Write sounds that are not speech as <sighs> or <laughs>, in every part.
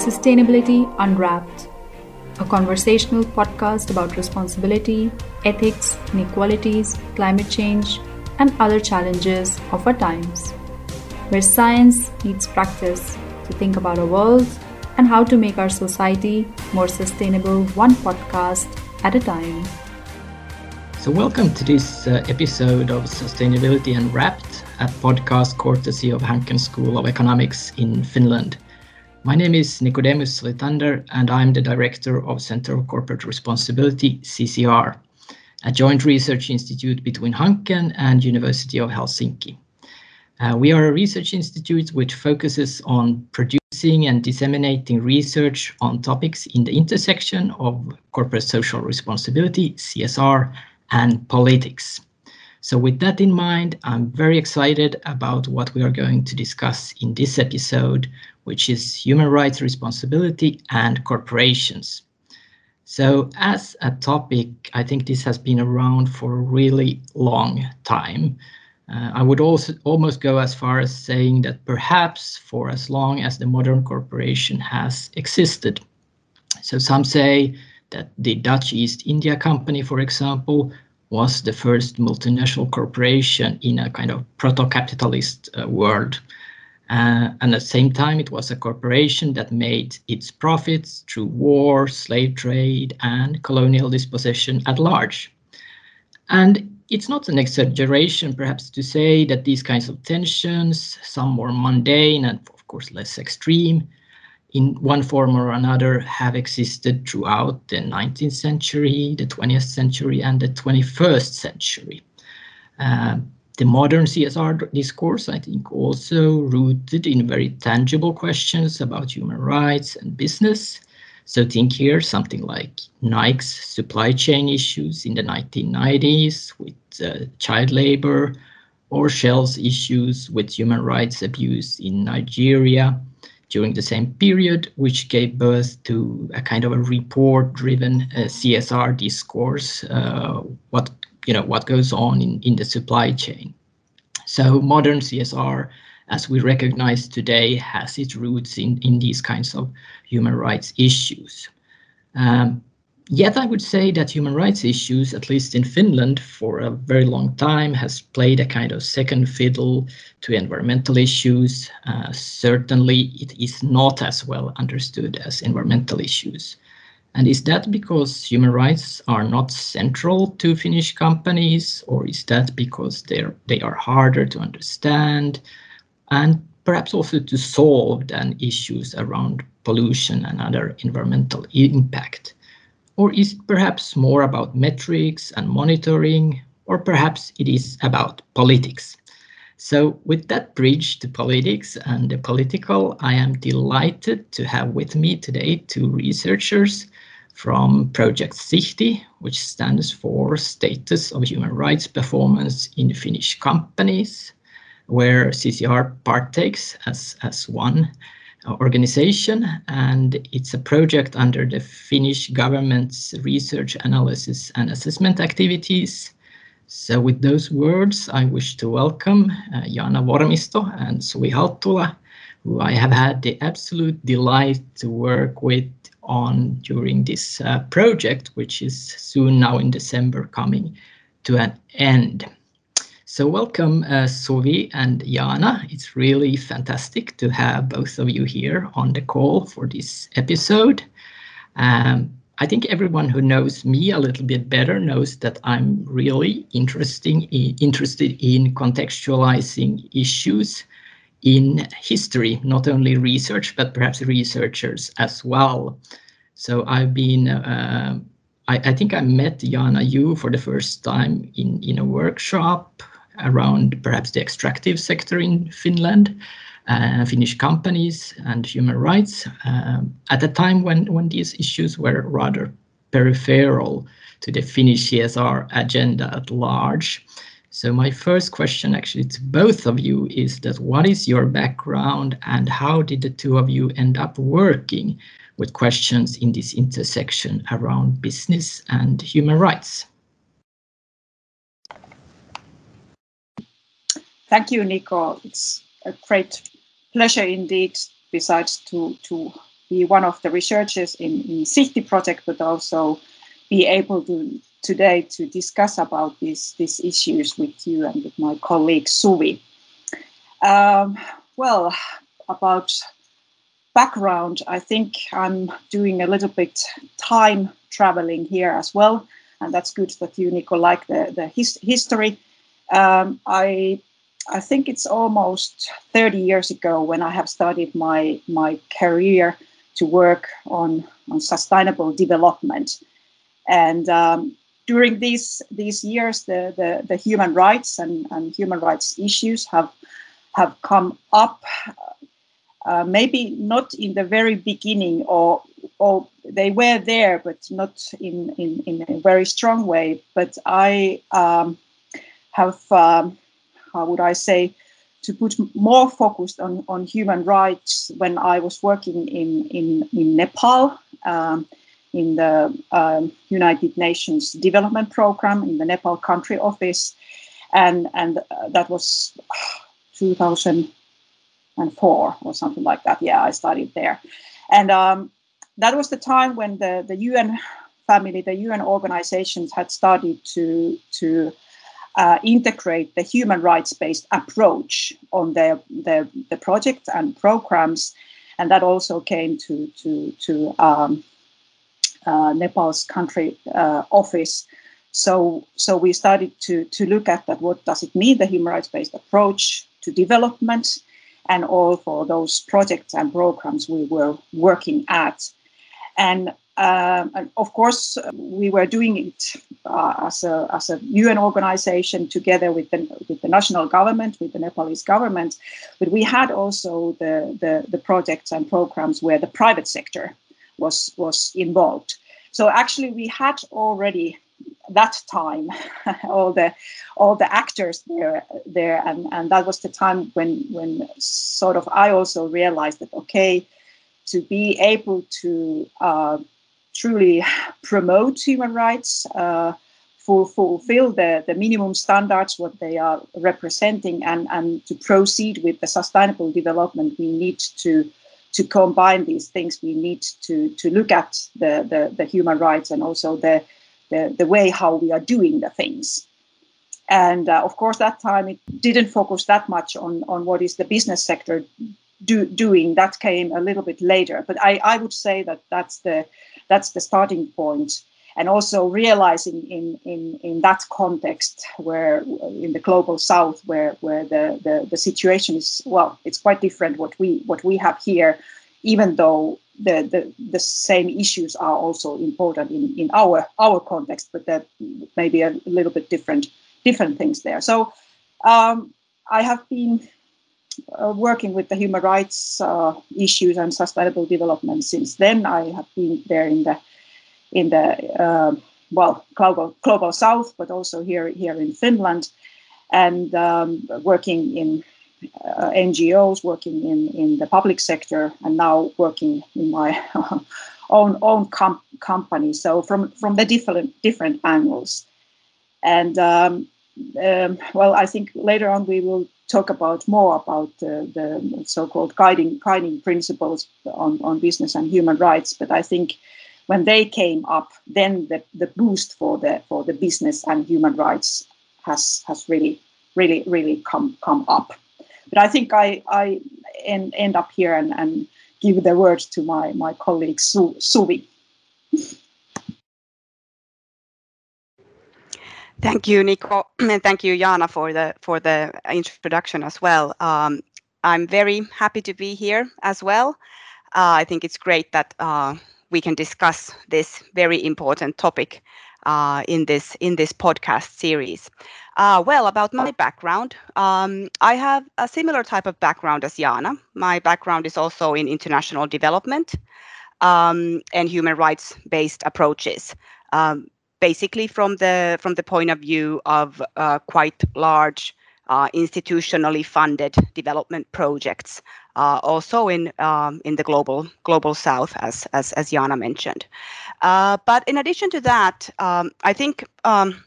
Sustainability Unwrapped, a conversational podcast about responsibility, ethics, inequalities, climate change, and other challenges of our times, where science meets practice to think about our world and how to make our society more sustainable one podcast at a time. So, welcome to this uh, episode of Sustainability Unwrapped, a podcast courtesy of Hanken School of Economics in Finland. My name is Nicodemus Solitander, and I'm the director of Center of Corporate Responsibility, CCR, a joint research institute between Hanken and University of Helsinki. Uh, we are a research institute which focuses on producing and disseminating research on topics in the intersection of corporate social responsibility, CSR, and politics. So, with that in mind, I'm very excited about what we are going to discuss in this episode, which is human rights responsibility and corporations. So, as a topic, I think this has been around for a really long time. Uh, I would also almost go as far as saying that perhaps for as long as the modern corporation has existed. So, some say that the Dutch East India Company, for example, was the first multinational corporation in a kind of proto capitalist uh, world. Uh, and at the same time, it was a corporation that made its profits through war, slave trade, and colonial dispossession at large. And it's not an exaggeration, perhaps, to say that these kinds of tensions, some more mundane and, of course, less extreme, in one form or another have existed throughout the 19th century, the 20th century, and the 21st century. Uh, the modern CSR discourse, I think, also rooted in very tangible questions about human rights and business. So think here something like Nike's supply chain issues in the 1990s with uh, child labor, or Shell's issues with human rights abuse in Nigeria during the same period, which gave birth to a kind of a report-driven uh, CSR discourse. Uh, what you know what goes on in, in the supply chain. So modern CSR, as we recognize today, has its roots in, in these kinds of human rights issues. Um, yet I would say that human rights issues, at least in Finland, for a very long time, has played a kind of second fiddle to environmental issues. Uh, certainly, it is not as well understood as environmental issues. And is that because human rights are not central to Finnish companies, or is that because they're they are harder to understand and perhaps also to solve than issues around pollution and other environmental impact? Or is it perhaps more about metrics and monitoring, or perhaps it is about politics? So, with that bridge to politics and the political, I am delighted to have with me today two researchers from Project Sihti, which stands for Status of Human Rights Performance in Finnish Companies, where CCR partakes as, as one organization. And it's a project under the Finnish government's research, analysis, and assessment activities. So, with those words, I wish to welcome uh, Jaana Vormisto and Suvi Halttula, who I have had the absolute delight to work with on during this uh, project, which is soon now in December coming to an end. So welcome, uh, Suvi and Jaana. It's really fantastic to have both of you here on the call for this episode. Um, I think everyone who knows me a little bit better knows that I'm really interesting, interested in contextualizing issues in history, not only research, but perhaps researchers as well. So I've been, uh, I, I, think I met Jaana Yu for the first time in, in a workshop around perhaps the extractive sector in Finland, uh, Finnish companies and human rights um, at a time when, when these issues were rather peripheral to the Finnish CSR agenda at large. So my first question actually to both of you is that what is your background and how did the two of you end up working with questions in this intersection around business and human rights? Thank you, Nico. It's a great pleasure indeed, besides to, to be one of the researchers in, in Sihti project, but also be able to today to discuss about these these issues with you and with my colleague Suvi. Um, well, about background, I think I'm doing a little bit time traveling here as well, and that's good that you, Nico, like the the his, history. Um, I I think it's almost 30 years ago when I have started my my career to work on on sustainable development, and um, during these these years, the the, the human rights and, and human rights issues have have come up. Uh, maybe not in the very beginning, or or they were there, but not in in, in a very strong way. But I um, have. Um, how would I say, to put more focus on, on human rights when I was working in, in, in Nepal, um, in the um, United Nations Development Program, in the Nepal Country Office. And, and uh, that was <sighs> 2004 or something like that. Yeah, I studied there. And um, that was the time when the, the UN family, the UN organizations had started to, to uh, integrate the human rights based approach on their, their the projects and programs, and that also came to to to um, Nepal's country uh, office. So so we started to to look at that. What does it mean? The human rights based approach to development, and all for those projects and programs we were working at, and um, and of course, we were doing it uh, as, a, as a UN organization together with the, with the national government, with the Nepalese government. But we had also the, the, the projects and programs where the private sector was, was involved. So actually, we had already that time <laughs> all the all the actors there there and and that was the time when when sort of i also realized that okay to be able to uh, truly <laughs> promote human rights, uh, fulfill the, the minimum standards, what they are representing, and, and to proceed with the sustainable development, we need to to combine these things. We need to to look at the, the, the human rights and also the, the, the way how we are doing the things. And uh, of course, that time it didn't focus that much on, on what is the business sector do, doing. That came a little bit later. But I, I would say that that's the that's the starting point and also realizing in, in, in that context where in the global south where, where the, the, the situation is well it's quite different what we what we have here even though the, the, the same issues are also important in, in our our context but there may be a little bit different different things there so um, I have been uh, working with the human rights uh, issues and sustainable development since then. I have been there in the in the uh, well global global south, but also here here in Finland, and um, working in uh, NGOs, working in in the public sector, and now working in my <laughs> own own com- company. So from from the different different angles, and um, um, well, I think later on we will talk about more about uh, the so-called guiding guiding principles on, on business and human rights. But I think when they came up, then the, the boost for the for the business and human rights has has really really really come come up. But I think I I end, end up here and, and give the word to my my colleague Su, Suvi. Thank you, Nico, and thank you, Jaana, for the for the introduction as well. Um, I'm very happy to be here as well. Uh, I think it's great that uh, we can discuss this very important topic uh, in this in this podcast series. Uh, well, about my background, um, I have a similar type of background as Jaana. My background is also in international development um, and human rights based approaches. Um, basically from the from the point of view of uh, quite large institutionally funded development projects, uh, also in um, in the global global south, as as, as Jaana mentioned. Uh, but in addition to that, um, I think um,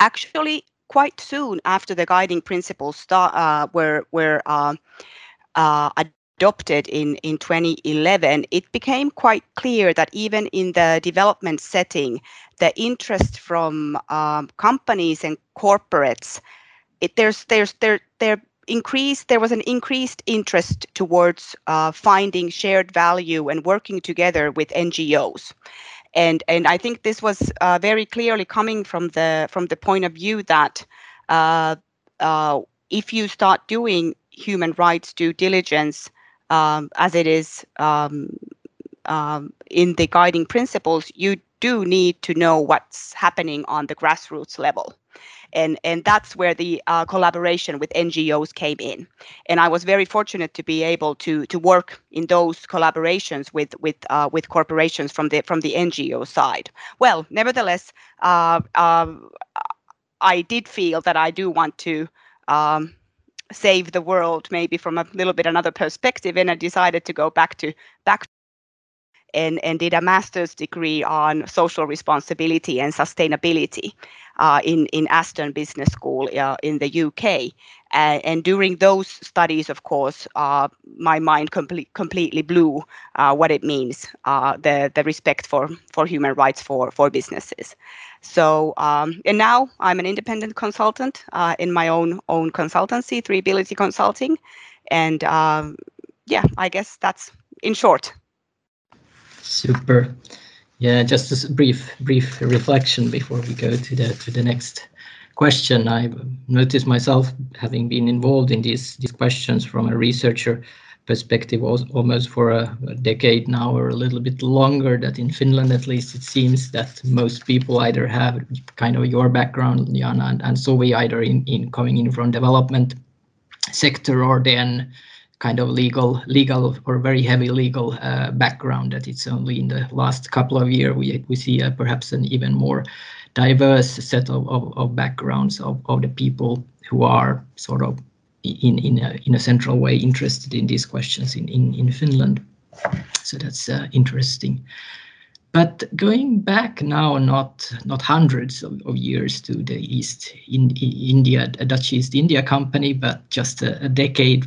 actually quite soon after the guiding principles start, uh, were were uh, adopted in, in 2011, it became quite clear that even in the development setting, the interest from um, companies and corporates, it, there's there's there there increased there was an increased interest towards uh, finding shared value and working together with NGOs. And, and I think this was uh, very clearly coming from the from the point of view that uh, uh if you start doing human rights due diligence um, as it is um, um, in the guiding principles, you do need to know what's happening on the grassroots level. And, and that's where the uh, collaboration with NGOs came in. And I was very fortunate to be able to, to work in those collaborations with, with, uh, with corporations from the, from the NGO side. Well, nevertheless, uh, um, I did feel that I do want to um, save the world maybe from a little bit another perspective and i decided to go back to back and, and did a master's degree on social responsibility and sustainability uh, in, in Aston Business School uh, in the UK. And during those studies, of course, uh, my mind complete, completely blew uh, what it means, uh, the, the respect for, for human rights for, for businesses. So, um, and now I'm an independent consultant in my own own consultancy, Three Ability Consulting, and um, yeah, I guess that's in short. Super. Yeah, just a brief brief reflection before we go to the to the next question. I noticed myself having been involved in these these questions from a researcher perspective almost for a, a, decade now or a little bit longer that in Finland at least it seems that most people either have kind of your background Jaana and, and so we either in, in coming in from development sector or then kind of legal legal or very heavy legal uh, background that it's only in the last couple of years we, we see uh, perhaps an even more diverse set of, of, of backgrounds of, of the people who are sort of in in a, in a central way interested in these questions in in, in Finland. So that's uh, interesting. But going back now, not not hundreds of, of years to the East in, India, a Dutch East India Company, but just a, a decade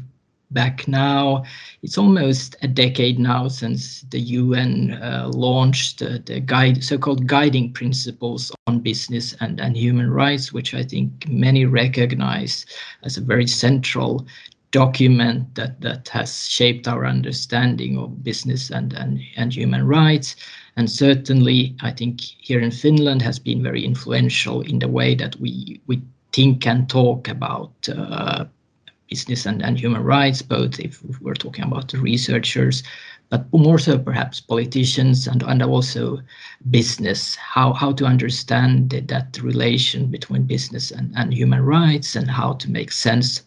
back now. It's almost a decade now since the UN uh, launched uh, the guide, so-called guiding principles on business and, and human rights, which I think many recognize as a very central document that, that has shaped our understanding of business and, and, and human rights. And certainly, I think here in Finland has been very influential in the way that we, we think and talk about uh, business and, and human rights, both if we're talking about the researchers, but more so perhaps politicians and, and also business, how, how to understand that relation between business and, and human rights and how to make sense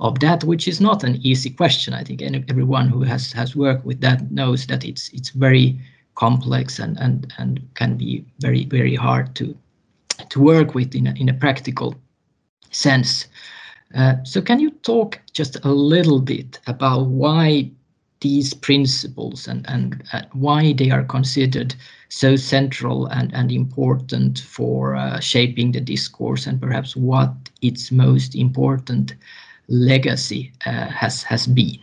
of that, which is not an easy question. I think everyone who has, has worked with that knows that it's it's very complex and, and, and can be very, very hard to to work with in a, in a practical sense. Uh, so can you talk just a little bit about why these principles and, and uh, why they are considered so central and, and important for uh, shaping the discourse and perhaps what its most important legacy uh, has has been?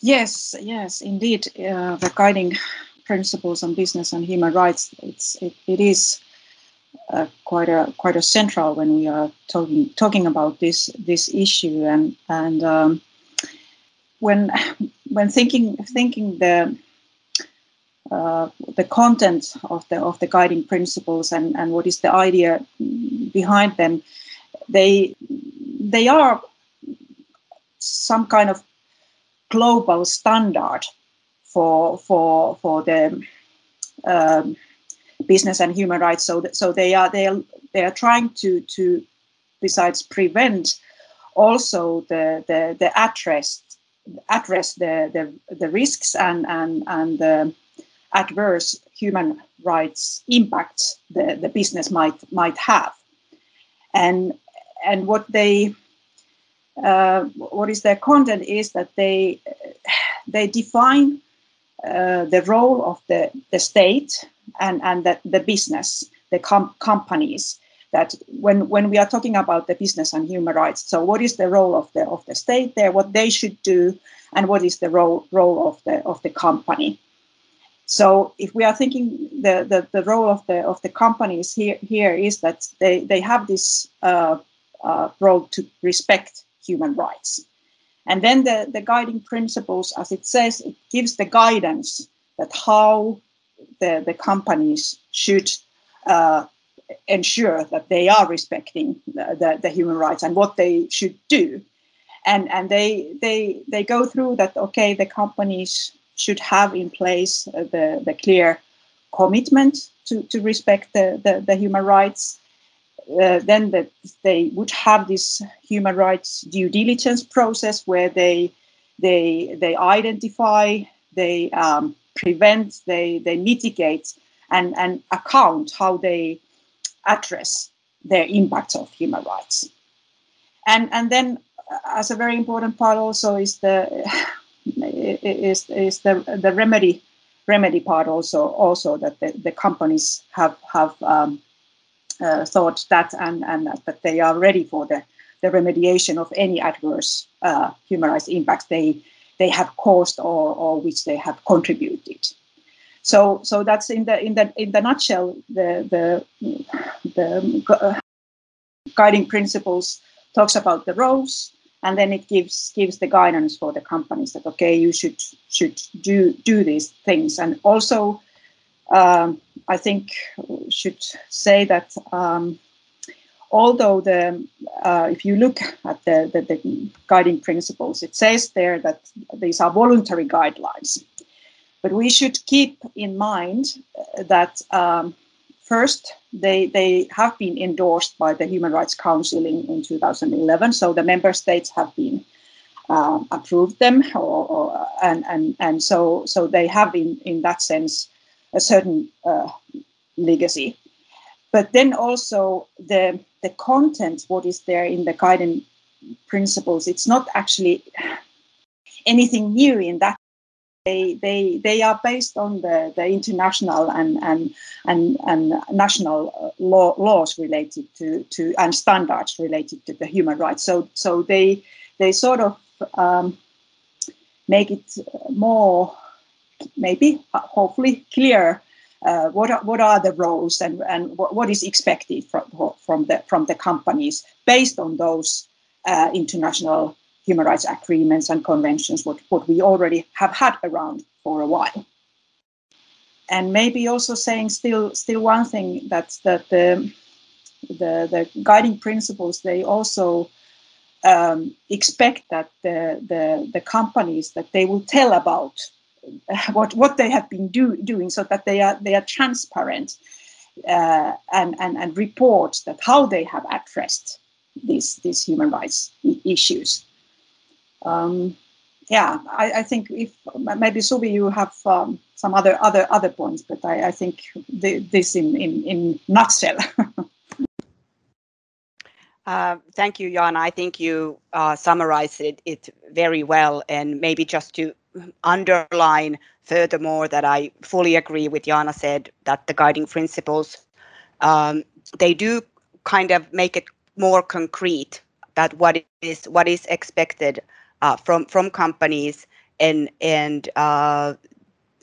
Yes, yes, indeed. Uh, the guiding principles on business and human rights, it's, it, it is uh, quite a quite a central when we are talking talking about this this issue. And and um, when <laughs> when thinking thinking the uh, the content of the of the guiding principles and and what is the idea behind them they they are some kind of global standard for for for the um, business and human rights. So that, so they are they are they are trying to to besides prevent also the the the address address the the, the risks and and and the adverse human rights impacts the, the business might might have and and what they uh, what is their content is that they they define uh, the role of the, the state and, and the, the business, the com- companies, that when when we are talking about the business and human rights, so what is the role of the of the state there, what they should do, and what is the role role of the of the company. So if we are thinking the, the, the role of the of the companies here here is that they they have this uh, uh, role to respect human rights, and then the the guiding principles, as it says, it gives the guidance that how the the companies should uh, ensure that they are respecting the, the, the human rights and what they should do and and they they they go through that okay the companies should have in place uh, the, the clear commitment to, to respect the, the, the human rights. Uh, then that they would have this human rights due diligence process where they they they identify, they um, prevent, they they mitigate, and and account how they address their impacts of human rights. And and then uh, as a very important part also is the <sighs> is is the the remedy remedy part also also that the, the companies have have um, uh, thought that and and that they are ready for the the remediation of any adverse uh, human rights impacts they they have caused or, or which they have contributed. So so that's in the in the in the nutshell the the the uh, guiding principles talks about the roles and then it gives gives the guidance for the companies that okay you should should do do these things and also um, I think should say that um, although the uh, if you look at the, the, the guiding principles it says there that these are voluntary guidelines. But we should keep in mind that um, First, they, they have been endorsed by the Human Rights Council in, in 2011, so the member states have been um, approved them, or, or, and, and, and so, so they have, in, in that sense, a certain uh, legacy. But then also the, the content, what is there in the guiding principles, it's not actually anything new in that they they they are based on the, the international and and and, and national uh, law, laws related to to and standards related to the human rights so so they they sort of um, make it more maybe hopefully clear uh, what are, what are the roles and and what, what is expected from from the from the companies based on those uh, international human rights agreements and conventions, what, what we already have had around for a while. And maybe also saying still still one thing that's that the the, the guiding principles they also um, expect that the, the the companies that they will tell about <laughs> what what they have been do, doing so that they are they are transparent uh, and, and and report that how they have addressed these these human rights issues um, yeah, I, I, think if maybe Suvi, you have um, some other other other points, but I, I think the, this in in in nutshell. <laughs> uh, thank you, Jan. I think you uh, summarized it, it very well, and maybe just to underline furthermore that I fully agree with Jaana said that the guiding principles um, they do kind of make it more concrete that what is what is expected uh, from from companies and and uh,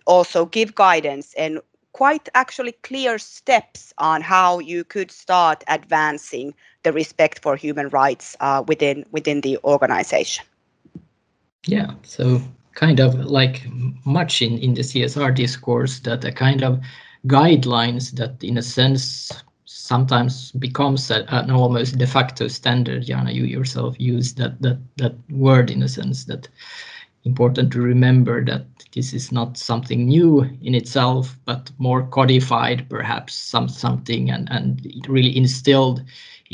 also give guidance and quite actually clear steps on how you could start advancing the respect for human rights uh, within within the organization. Yeah, so kind of like much in, in the CSR discourse that a kind of guidelines that in a sense sometimes becomes a, an almost de facto standard. Jaana, you yourself use that that that word in a sense that important to remember that this is not something new in itself, but more codified, perhaps some something and and really instilled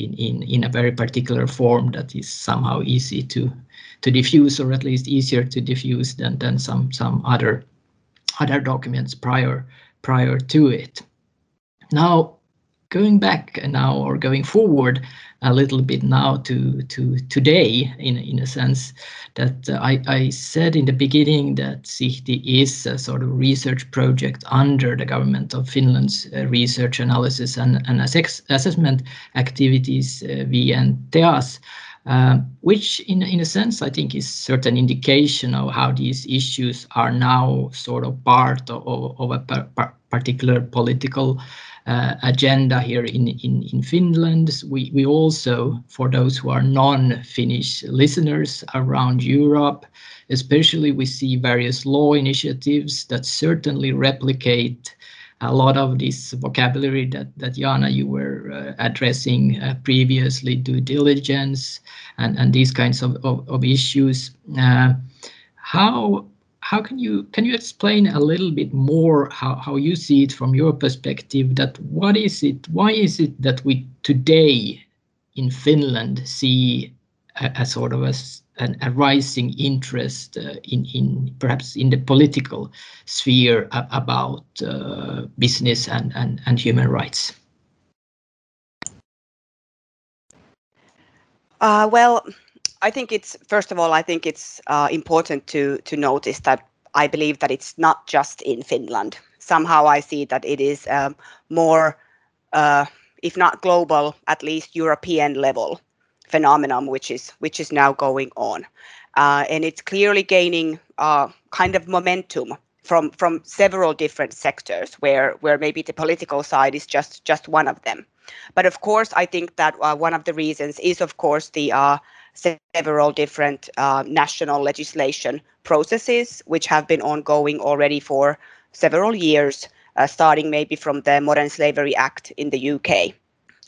in in in a very particular form that is somehow easy to to diffuse, or at least easier to diffuse than than some some other other documents prior prior to it. Now, going back now or going forward a little bit now to to today in in a sense that uh, I, I said in the beginning that Sihti is a sort of research project under the government of Finland's uh, research analysis and, and assess, assessment activities uh, VNTEAS. Uh, which in, in a sense I think is certain indication of how these issues are now sort of part of, of a par particular political uh, agenda here in, in, in Finland. We, we also, for those who are non-Finnish listeners around Europe, especially we see various law initiatives that certainly replicate a lot of this vocabulary that, that Jaana, you were uh, addressing uh, previously, due diligence and, and these kinds of, of, of issues. Uh, how how can you can you explain a little bit more how, how you see it from your perspective that what is it why is it that we today in finland see a, a sort of a, an, a rising interest uh, in in perhaps in the political sphere about uh, business and, and and human rights? Uh, well I think it's first of all, I think it's uh, important to to notice that I believe that it's not just in Finland. Somehow I see that it is um, more, uh, if not global, at least European level phenomenon, which is which is now going on, uh, and it's clearly gaining uh, kind of momentum from from several different sectors, where where maybe the political side is just just one of them. But of course, I think that uh, one of the reasons is, of course, the uh, several different uh, national legislation processes, which have been ongoing already for several years, uh, starting maybe from the Modern Slavery Act in the UK.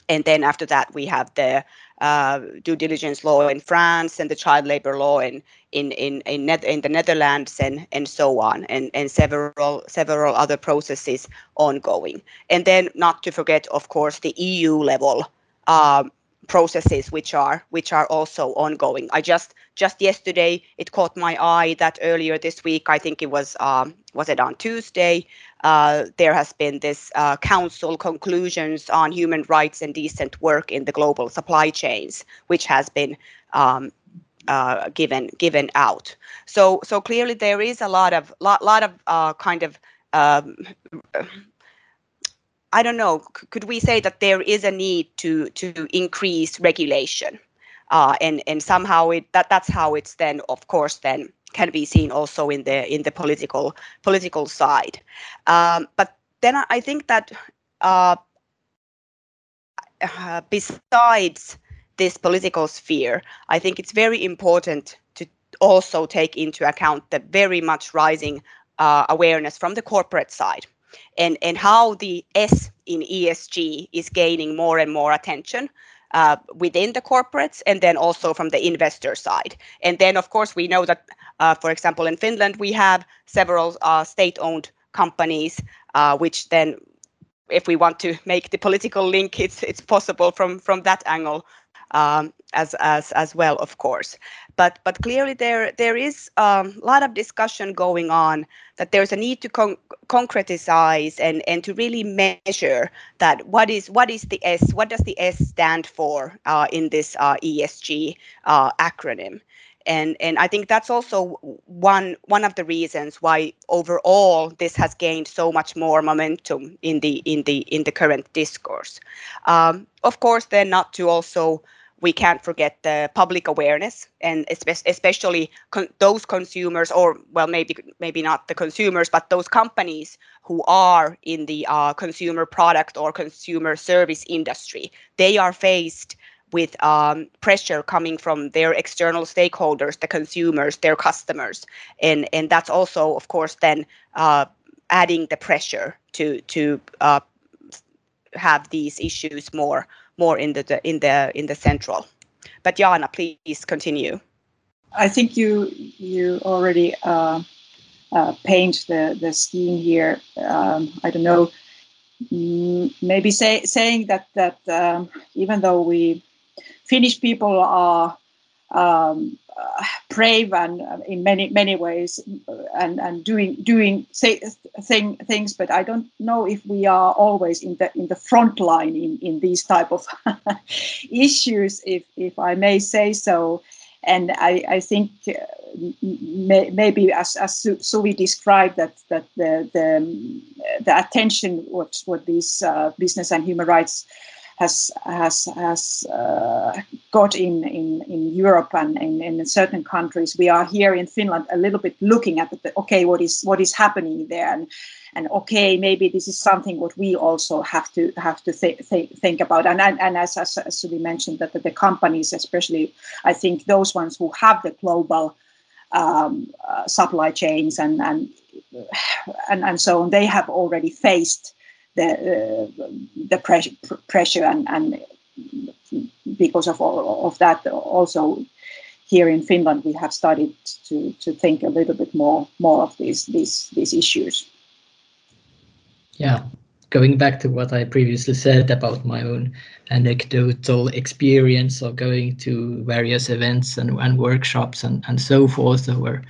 And then after that, we have the uh, due diligence law in France and the child labor law in in in in, in the Netherlands and and so on, and and several several other processes ongoing. And then not to forget, of course, the EU level um, processes which are which are also ongoing. I just just yesterday it caught my eye that earlier this week, I think it was um, was it on Tuesday, uh, there has been this uh, council conclusions on human rights and decent work in the global supply chains, which has been um, uh, given given out. So so clearly there is a lot of lot lot of uh, kind of um, I don't know, could we say that there is a need to to increase regulation? Uh, and and somehow it that that's how it's then of course then can be seen also in the in the political political side. Um, but then I think that uh, uh, besides this political sphere, I think it's very important to also take into account the very much rising uh, awareness from the corporate side and, and how the S in ESG is gaining more and more attention uh, within the corporates and then also from the investor side. And then, of course, we know that, uh, for example, in Finland, we have several uh, state owned companies, uh, which then, if we want to make the political link, it's, it's possible from, from that angle um, as, as, as well, of course. But, but clearly there, there is a um, lot of discussion going on that there's a need to con- concretize and, and to really measure that what is what is the S, what does the S stand for uh, in this uh, ESG uh, acronym? and and I think that's also one one of the reasons why overall this has gained so much more momentum in the in the in the current discourse. Um, of course, then not to also we can't forget the public awareness and especially con- those consumers or well maybe maybe not the consumers but those companies who are in the uh, consumer product or consumer service industry. They are faced with um, pressure coming from their external stakeholders the consumers their customers. And and that's also of course then uh, adding the pressure to to uh, have these issues more more in the, in the in the central. But Jaana, please continue. I think you you already uh, uh, paint the the scheme here. Um, I don't know. Mm, maybe say, saying that that um, even though we Finnish people are um, brave and uh, in many many ways and and doing doing say, thing, things but i don't know if we are always in the in the front line in in these type of <laughs> issues if if i may say so. And i i think uh, may, maybe as as Suvi described that that the the, the attention what what these uh, business and human rights has has has uh, got in, in in Europe and in, in certain countries. We are here in Finland a little bit looking at the, okay what is what is happening there and and okay maybe this is something what we also have to have to th- th- think about and and, and as as, as we mentioned that the, the, companies especially I think those ones who have the global um, uh, supply chains and and and and so on they have already faced the uh, the pressure pressure and and because of all of that also here in Finland we have started to to think a little bit more more of these these these issues. Yeah, going back to what I previously said about my own anecdotal experience of going to various events and, and workshops and, and so forth over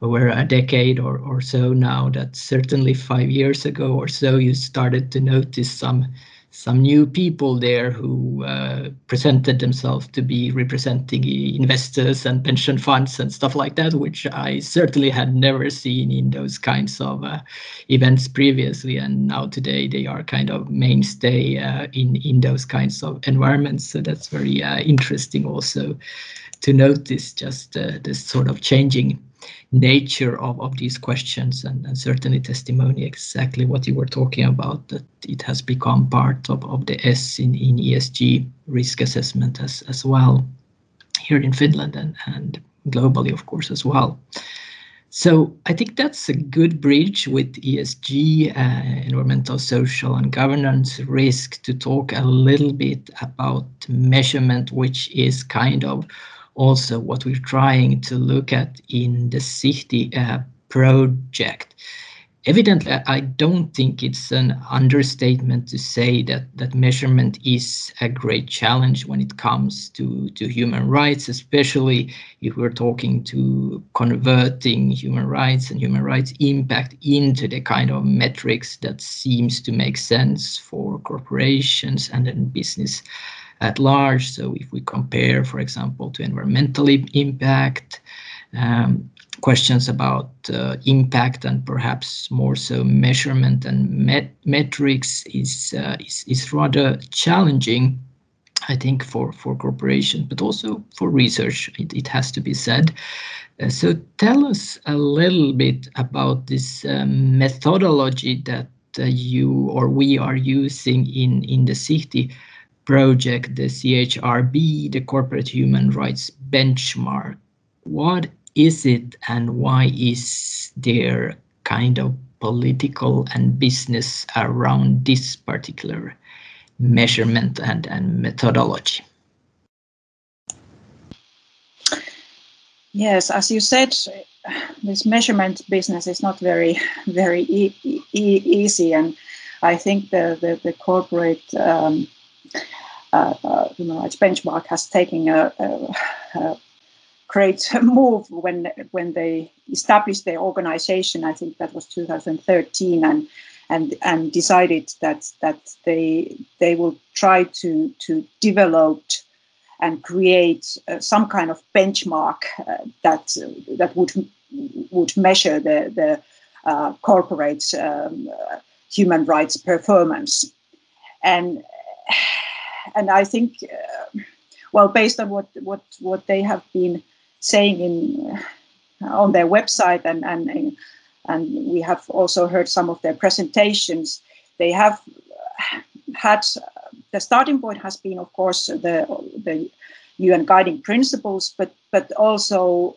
over a decade or, or so now that certainly five years ago or so you started to notice some some new people there who uh, presented themselves to be representing investors and pension funds and stuff like that, which I certainly had never seen in those kinds of uh, events previously. And now today they are kind of mainstay uh, in in those kinds of environments. So that's very uh, interesting also to notice just uh, this sort of changing nature of, of these questions and, and certainly testimony exactly what you were talking about that it has become part of, of the S in, in ESG risk assessment as, as well here in Finland and, and globally of course as well. So I think that's a good bridge with ESG, uh, environmental, social, and governance risk to talk a little bit about measurement, which is kind of also what we're trying to look at in the Sihti uh, project. Evidently, I don't think it's an understatement to say that that measurement is a great challenge when it comes to, to human rights, especially if we're talking to converting human rights and human rights impact into the kind of metrics that seems to make sense for corporations and then business at large. So if we compare, for example, to environmental impact, um, questions about uh, impact and perhaps more so measurement and met metrics is, uh, is, is rather challenging. I think for for corporations, but also for research, it, it has to be said. Uh, so tell us a little bit about this um, methodology that uh, you or we are using in in the Sihti project, the CHRB, the Corporate Human Rights Benchmark. What is it and why is there kind of political and business around this particular measurement and, and methodology? Yes, as you said, this measurement business is not very, very e e easy, and I think the the, the corporate um, uh, uh, human rights benchmark has taken a, a, a, great <laughs> move when when they established their organization. I think that was 2013, and and and decided that that they they will try to to develop and create uh, some kind of benchmark uh, that that would would measure the the uh, corporate um, human rights performance and and I think, uh, well, based on what what what they have been saying in uh, on their website, and and and we have also heard some of their presentations, they have had the starting point has been, of course, the the UN guiding principles, but but also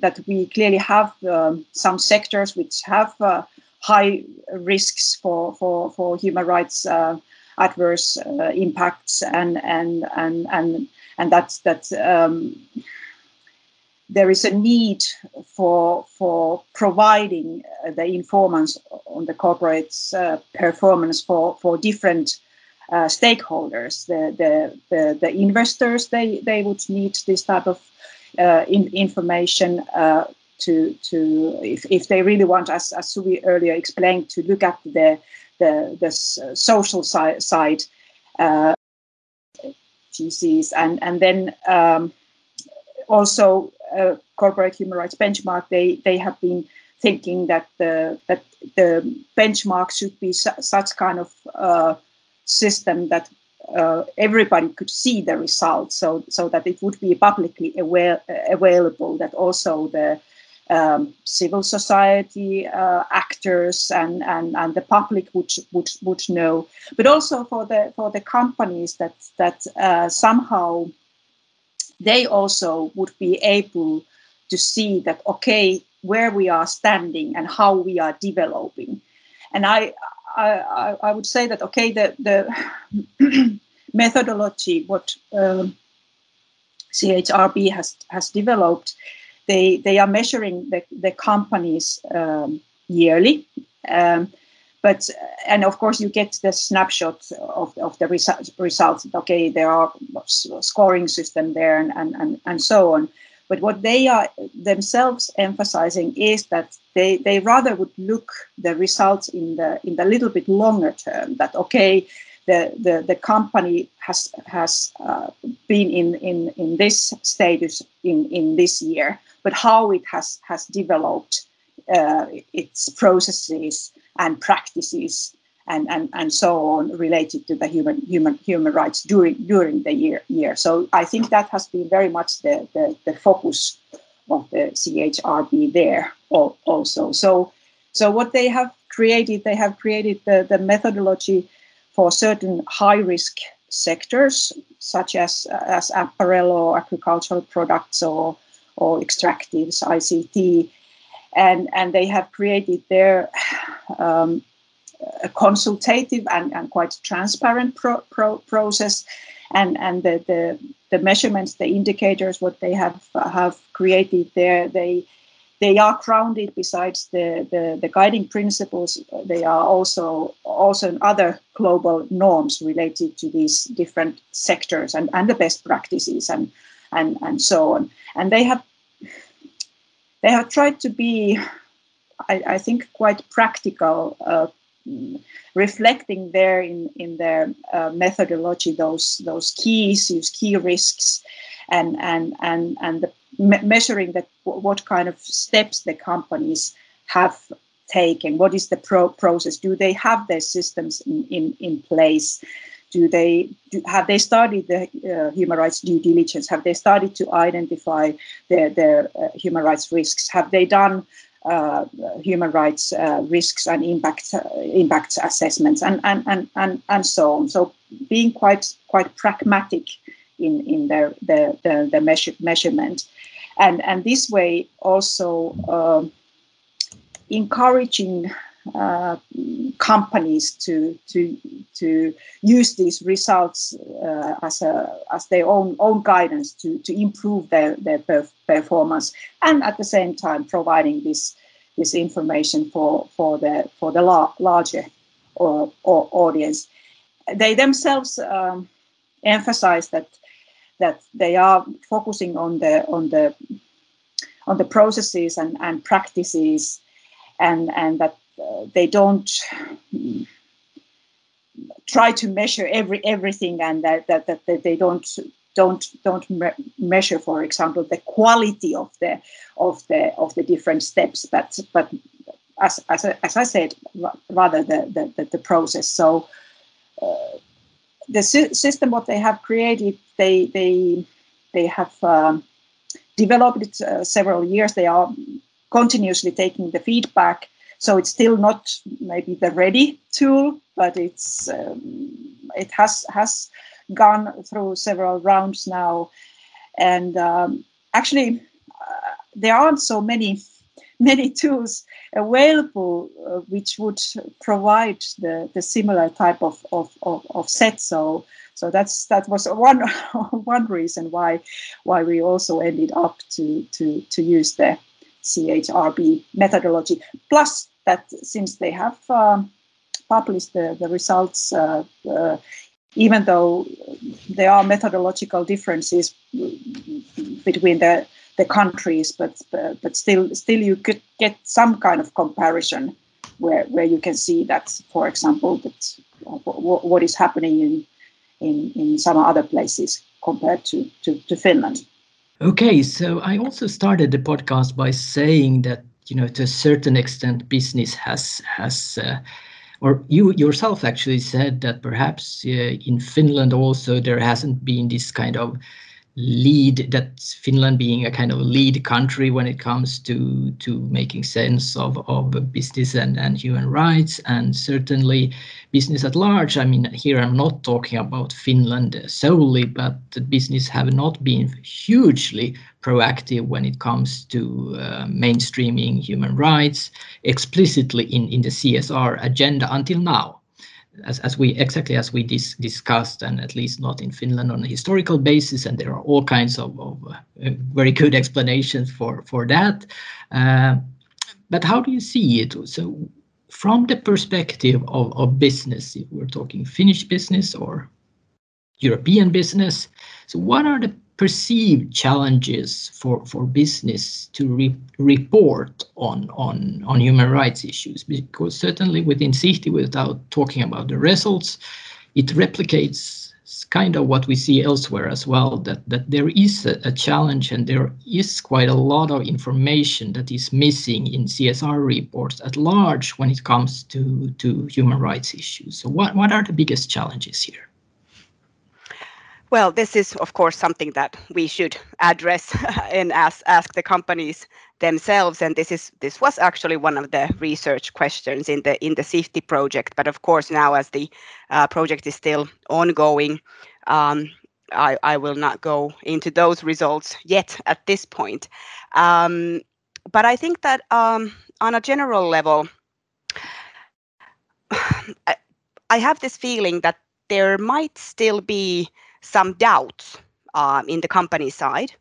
that we clearly have um, some sectors which have uh, high risks for for for human rights uh, adverse uh, impacts and and and and and that's that um, there is a need for for providing uh, the informants on the corporate uh, performance for for different uh, stakeholders. The, the, the the investors they they would need this type of uh, in, information uh, to to if, if they really want, as as Suvi earlier explained, to look at the the the social side side uh, GCs. And and then um, also uh, corporate human rights benchmark they they have been thinking that the that the benchmark should be su- such kind of uh, system that uh, everybody could see the results. So so that it would be publicly aware, available that also the um, civil society uh, actors and, and, and the public would, would would know, but also for the for the companies that that uh, somehow they also would be able to see that okay where we are standing and how we are developing, and I I, I would say that okay the the <clears throat> methodology what um, CHRB has has developed they they are measuring the, the companies um, yearly. Um, but and of course you get the snapshot of, of the results, results. Okay, there are scoring system there and, and, and, and so on. But what they are themselves emphasizing is that they, they rather would look the results in the in the little bit longer term. That okay, the, the, the company has has uh, been in, in, in this status in, in this year, but how it has has developed uh, its processes and practices and, and, and so on related to the human human human rights during during the year year. So I think that has been very much the, the, the focus of the CHRB there also. So so what they have created, they have created the, the methodology for certain high risk sectors such as as apparel or agricultural products or or extractives, ICT, and and they have created their um, a consultative and, and quite transparent pro, pro, process, and and the, the the measurements, the indicators, what they have have created there, they they are grounded besides the, the, the, guiding principles. They are also also other global norms related to these different sectors and, and the best practices and and and so on. And they have they have tried to be i, I think quite practical uh, reflecting there in in their uh, methodology those those key issues key risks and and and and the me- measuring that what kind of steps the companies have taken what is the pro- process do they have their systems in, in, in place do they do, have they started the uh, human rights due diligence? Have they started to identify their, their uh, human rights risks? Have they done uh, human rights uh, risks and impact uh, impact assessments and, and and and and so on? So being quite quite pragmatic in in their the the, the measure, measurement. And and this way also um, encouraging uh, companies to to to use these results uh, as a as their own own guidance to to improve their their performance and at the same time providing this this information for for the for the la- larger or, or audience. They themselves um, emphasize that that they are focusing on the on the on the processes and, and practices and and that uh, they don't try to measure every everything and that, that, that, that they don't don't don't me- measure for example the quality of the of the of the different steps but but as as, as I said rather the the, the process. So uh, the system what they have created they they they have um, developed it uh, several years. They are continuously taking the feedback so it's still not maybe the ready tool but it's um, it has has gone through several rounds now and um, actually uh, there aren't so many <laughs> many tools available uh, which would provide the, the similar type of, of, of, of set. So so that's that was <laughs> one one reason why why we also ended up to to to use the CHRB methodology. Plus that since they have um, published the, the results, uh, uh, even though there are methodological differences between the the countries, but but still still you could get some kind of comparison where where you can see that, for example, that what is happening in in in some other places compared to to, to Finland. Okay, so I also started the podcast by saying that you know to a certain extent business has has uh, or you yourself actually said that perhaps uh, in Finland also there hasn't been this kind of lead that Finland being a kind of lead country when it comes to to making sense of of business and, and human rights and certainly business at large. I mean here I'm not talking about Finland solely, but the business have not been hugely proactive when it comes to uh, mainstreaming human rights explicitly in, in the CSR agenda until now as, as we exactly as we dis, discussed, and at least not in Finland on a historical basis, and there are all kinds of, of uh, very good explanations for for that. Uh, but how do you see it? So, from the perspective of, of business, if we're talking Finnish business or European business, so what are the perceived challenges for, for business to re report on, on, on human rights issues? Because certainly within Sihti, without talking about the results, it replicates kind of what we see elsewhere as well, that, that there is a, a challenge and there is quite a lot of information that is missing in CSR reports at large when it comes to, to human rights issues. So what, what are the biggest challenges here? Well, this is of course something that we should address <laughs> and ask ask the companies themselves. And this is this was actually one of the research questions in the in the Sihti project. But of course, now as the uh, project is still ongoing, um, I, I will not go into those results yet at this point. Um, but I think that um, on a general level, <sighs> I, I have this feeling that there might still be some doubts um, in the company side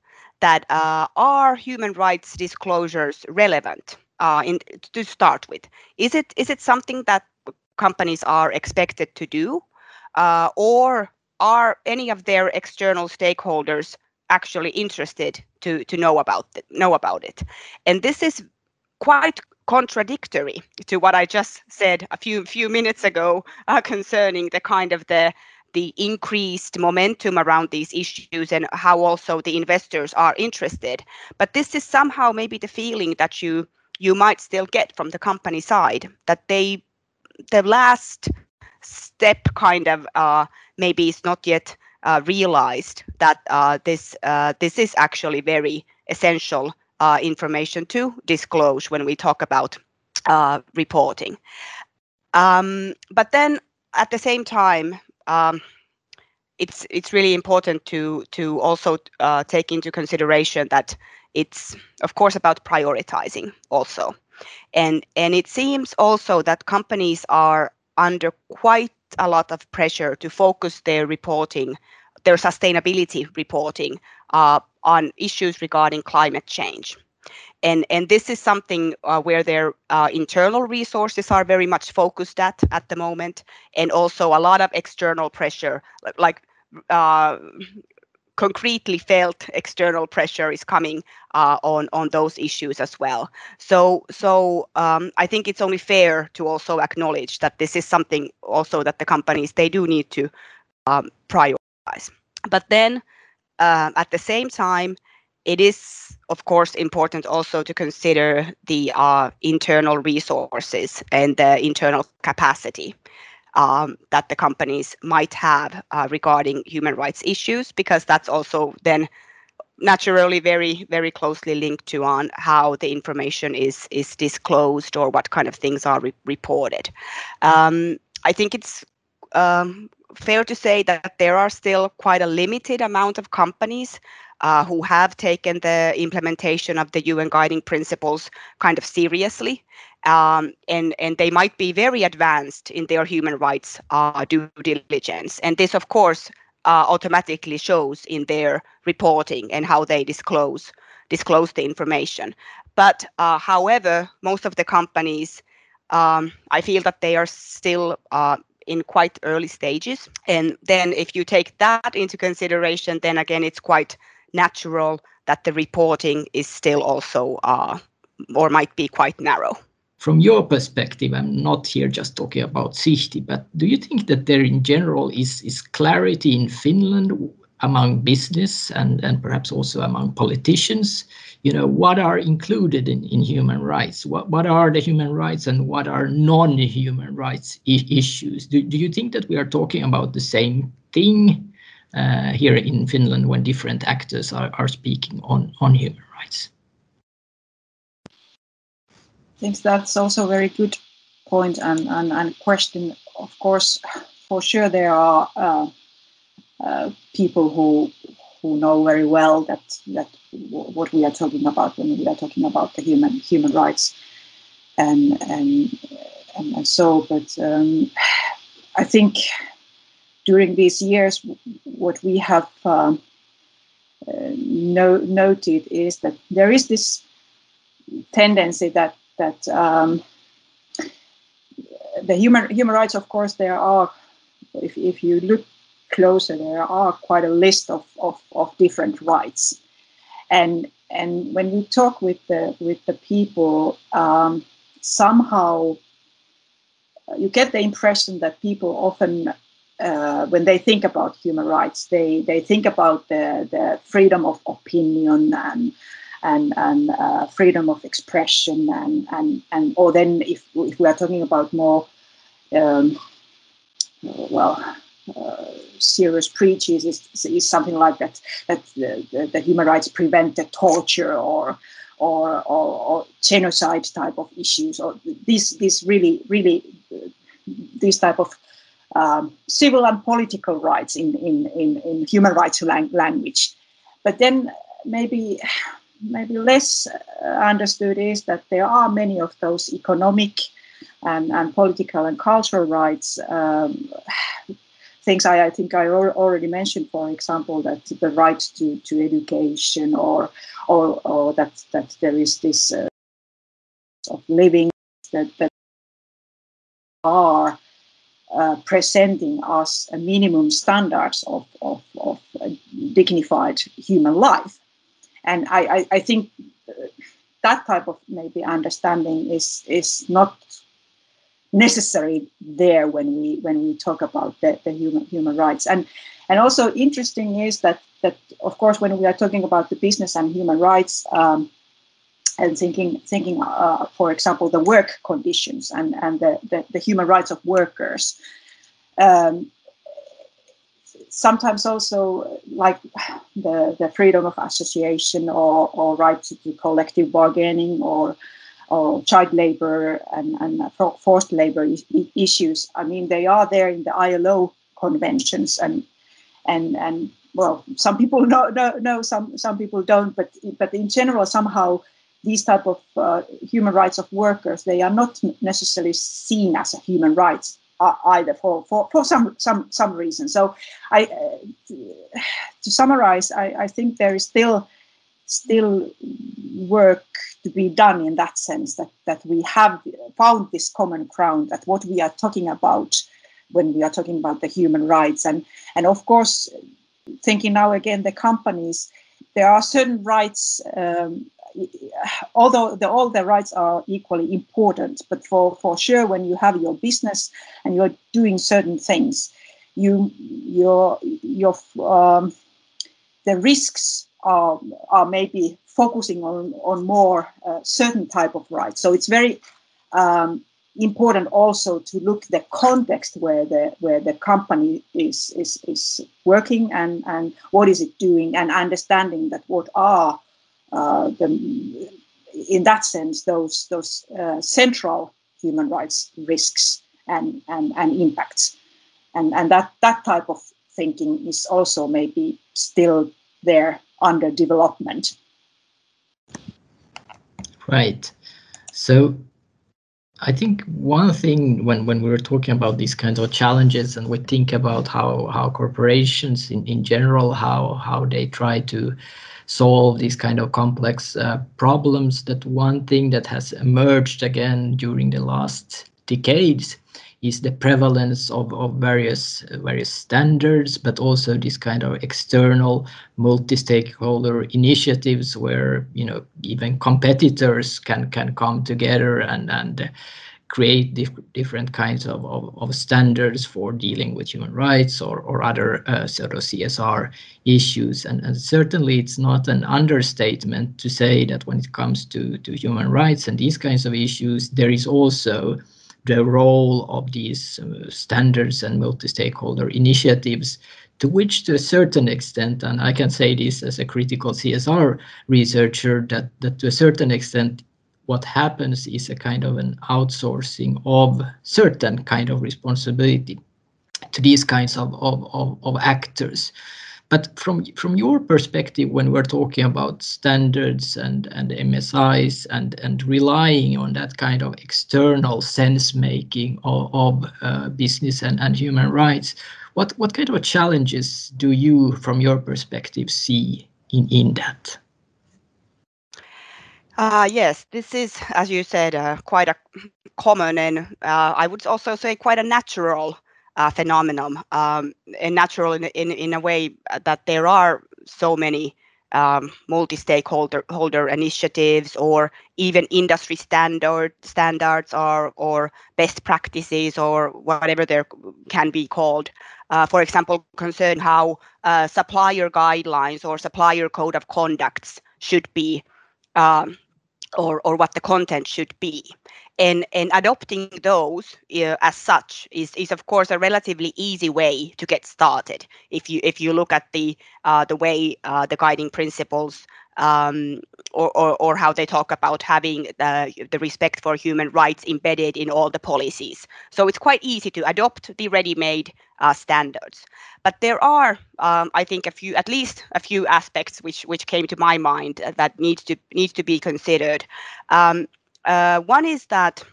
that uh, are human rights disclosures relevant uh, in, to start with? Is it is it something that companies are expected to do, uh, or are any of their external stakeholders actually interested to to know about it, know about it? And this is quite contradictory to what I just said a few few minutes ago uh, concerning the kind of the the increased momentum around these issues and how also the investors are interested. But this is somehow maybe the feeling that you you might still get from the company side that they the last step kind of uh, maybe is not yet uh, realized that uh, this uh, this is actually very essential uh, information to disclose when we talk about uh, reporting. Um, but then at the same time, um, it's it's really important to to also uh, take into consideration that it's of course about prioritizing also, and and it seems also that companies are under quite a lot of pressure to focus their reporting, their sustainability reporting, uh, on issues regarding climate change and and this is something uh, where their uh, internal resources are very much focused at at the moment and also a lot of external pressure like uh, concretely felt external pressure is coming uh, on on those issues as well. So so um, i think it's only fair to also acknowledge that this is something also that the companies they do need to um, prioritize. But then uh, at the same time it is, of course, important also to consider the uh, internal resources and the internal capacity um, that the companies might have uh, regarding human rights issues, because that's also then naturally very very closely linked to on how the information is is disclosed or what kind of things are re- reported. Um, I think it's um, fair to say that there are still quite a limited amount of companies uh, who have taken the implementation of the UN guiding principles kind of seriously. Um, and, and they might be very advanced in their human rights uh, due diligence. And this, of course, uh, automatically shows in their reporting and how they disclose disclose the information. But uh, however, most of the companies, um, I feel that they are still uh, in quite early stages. And then if you take that into consideration, then again, it's quite natural that the reporting is still also uh, or might be quite narrow. From your perspective, I'm not here just talking about Sihti, but do you think that there in general is, is clarity in Finland among business and, and perhaps also among politicians? You know, what are included in, in human rights? What, what are the human rights and what are non-human rights issues? Do, do you think that we are talking about the same thing uh, here in Finland when different actors are, are speaking on, on human rights? I think that's also a very good point and, and, and question. Of course, for sure there are uh, uh, people who who know very well that that what we are talking about when we are talking about the human human rights and and and, and so. But um, I think during these years, what we have um, uh, no, noted is that there is this tendency that that um, the human human rights, of course, there are. If, if you look closer, there are quite a list of, of, of different rights, and and when we talk with the with the people, um, somehow you get the impression that people often uh, when they think about human rights, they, they think about the, the freedom of opinion and and, and uh, freedom of expression and, and, and or then if, if we are talking about more um, well uh, serious breaches is, is something like that that the, the, the, human rights prevent the torture or or, or, or genocide type of issues or these these really really uh, these type of um, civil and political rights in in, in, in human rights lang- language. But then maybe maybe less understood is that there are many of those economic and, and political and cultural rights um, things I, I, think I already mentioned, for example, that the right to, to education or, or, or that, that there is this uh, of living that, that are uh, presenting us a minimum standards of, of, of dignified human life. And I, I, I think that type of maybe understanding is is not necessary there when we when we talk about the, the human human rights. And and also interesting is that that of course when we are talking about the business and human rights um, and thinking thinking uh, for example the work conditions and and the, the, the human rights of workers um, sometimes also like the, the freedom of association or, or right to, collective bargaining or or child labor and, and forced labor issues. I mean, they are there in the ILO conventions and and and well, some people <laughs> know, know, know some some people don't, but but in general, somehow these type of uh, human rights of workers they are not necessarily seen as human rights either for, for, for some some some reason. So I uh, to summarize, I, I think there is still still work to be done in that sense that that we have found this common ground that what we are talking about when we are talking about the human rights and and of course thinking now again the companies there are certain rights um, although the, all the rights are equally important, but for, for sure, when you have your business and you're doing certain things, you your your um, the risks are are maybe focusing on on more uh, certain type of rights. So it's very um, important also to look the context where the where the company is is is working and and what is it doing and understanding that what are the, in that sense, those those uh, central human rights risks and, and, and impacts, and and that that type of thinking is also maybe still there under development. Right. So I think one thing when, when we were talking about these kinds of challenges and we think about how, how corporations in, in general, how, how they try to solve these kind of complex uh, problems that one thing that has emerged again during the last decades is the prevalence of, of various various standards, but also this kind of external multi-stakeholder initiatives where you know even competitors can can come together and and create dif different kinds of, of, of, standards for dealing with human rights or, or other uh, sort of CSR issues. And, and certainly it's not an understatement to say that when it comes to, to human rights and these kinds of issues, there is also the role of these uh, standards and multi-stakeholder initiatives to which to a certain extent, and I can say this as a critical CSR researcher, that, that to a certain extent what happens is a kind of an outsourcing of certain kind of responsibility to these kinds of, of, of, of actors. But from from your perspective, when we're talking about standards and, and MSIs and, and relying on that kind of external sense making of, of uh, business and, and human rights, what, what kind of challenges do you, from your perspective, see in, in that? Uh, yes, this is, as you said, uh, quite a common and uh, I would also say quite a natural uh, phenomenon, um, and natural in, in, in a way that there are so many um, multi-stakeholder holder initiatives or even industry standard standards or or best practices or whatever they can be called. Uh, for example, concern how uh, supplier guidelines or supplier code of conducts should be um, or, or what the content should be. And, and adopting those uh, as such is, is of course a relatively easy way to get started. If you if you look at the uh, the way uh, the guiding principles um, or, or, or, how they talk about having the, the respect for human rights embedded in all the policies. So it's quite easy to adopt the ready-made uh, standards. But there are, um, I think, a few, at least a few aspects which which came to my mind that needs to needs to be considered. Um, uh, one is that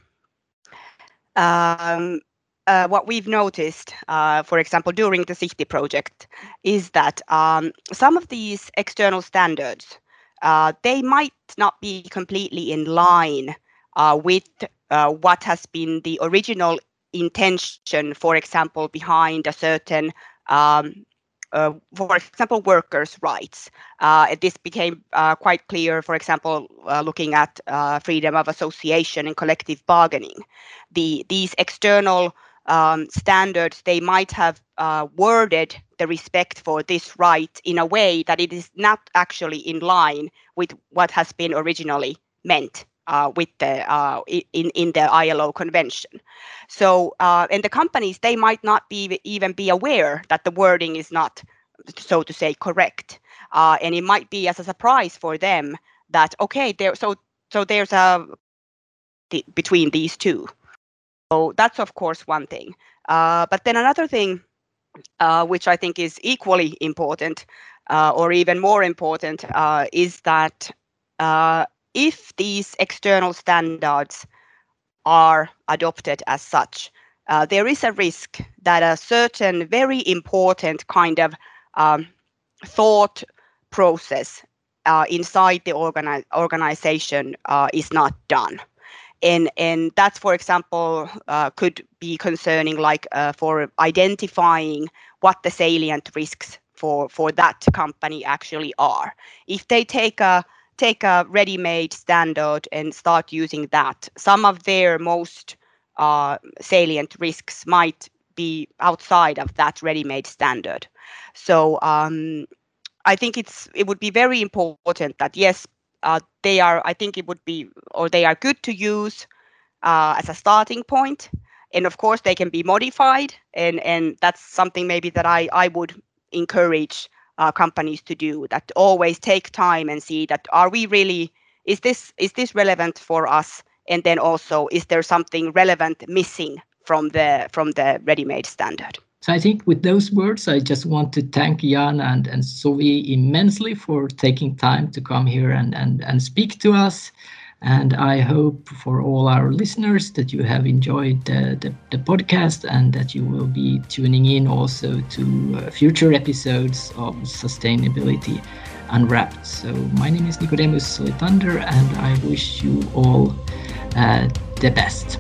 um, uh, what we've noticed, uh, for example, during the Sihti project, is that um, some of these external standards uh, they might not be completely in line uh, with uh, what has been the original intention, for example, behind a certain, um, uh, for example, workers' rights. Uh, this became uh, quite clear, for example, looking at freedom of association and collective bargaining. The these external um, standards, they might have uh, worded the respect for this right in a way that it is not actually in line with what has been originally meant uh, with the uh, in in the ILO convention. So uh, and the companies they might not be even be aware that the wording is not so to say correct, uh, and it might be as a surprise for them that okay there so so there's a the, between these two. So that's of course one thing. Uh, but then another thing, uh, which I think is equally important, or even more important, is that if these external standards are adopted as such, uh, there is a risk that a certain very important kind of um, thought process inside the organi- organization is not done. And and that's for example uh, could be concerning like uh, for identifying what the salient risks for for that company actually are. If they take a take a ready-made standard and start using that. Some of their most uh, salient risks might be outside of that ready-made standard. So um, i think it's it would be very important that yes uh, they are i think it would be or they are good to use uh, as a starting point. And of course they can be modified and and that's something maybe that i i would encourage uh, companies to do that always take time and see that are we really is this is this relevant for us and then also is there something relevant missing from the from the ready-made standard so I think with those words, I just want to thank Jaana and, and Sovi immensely for taking time to come here and, and, and speak to us. And I hope for all our listeners that you have enjoyed the, the, the podcast and that you will be tuning in also to uh, future episodes of Sustainability Unwrapped. So my name is Nicodemus Solitander and I wish you all uh, the best.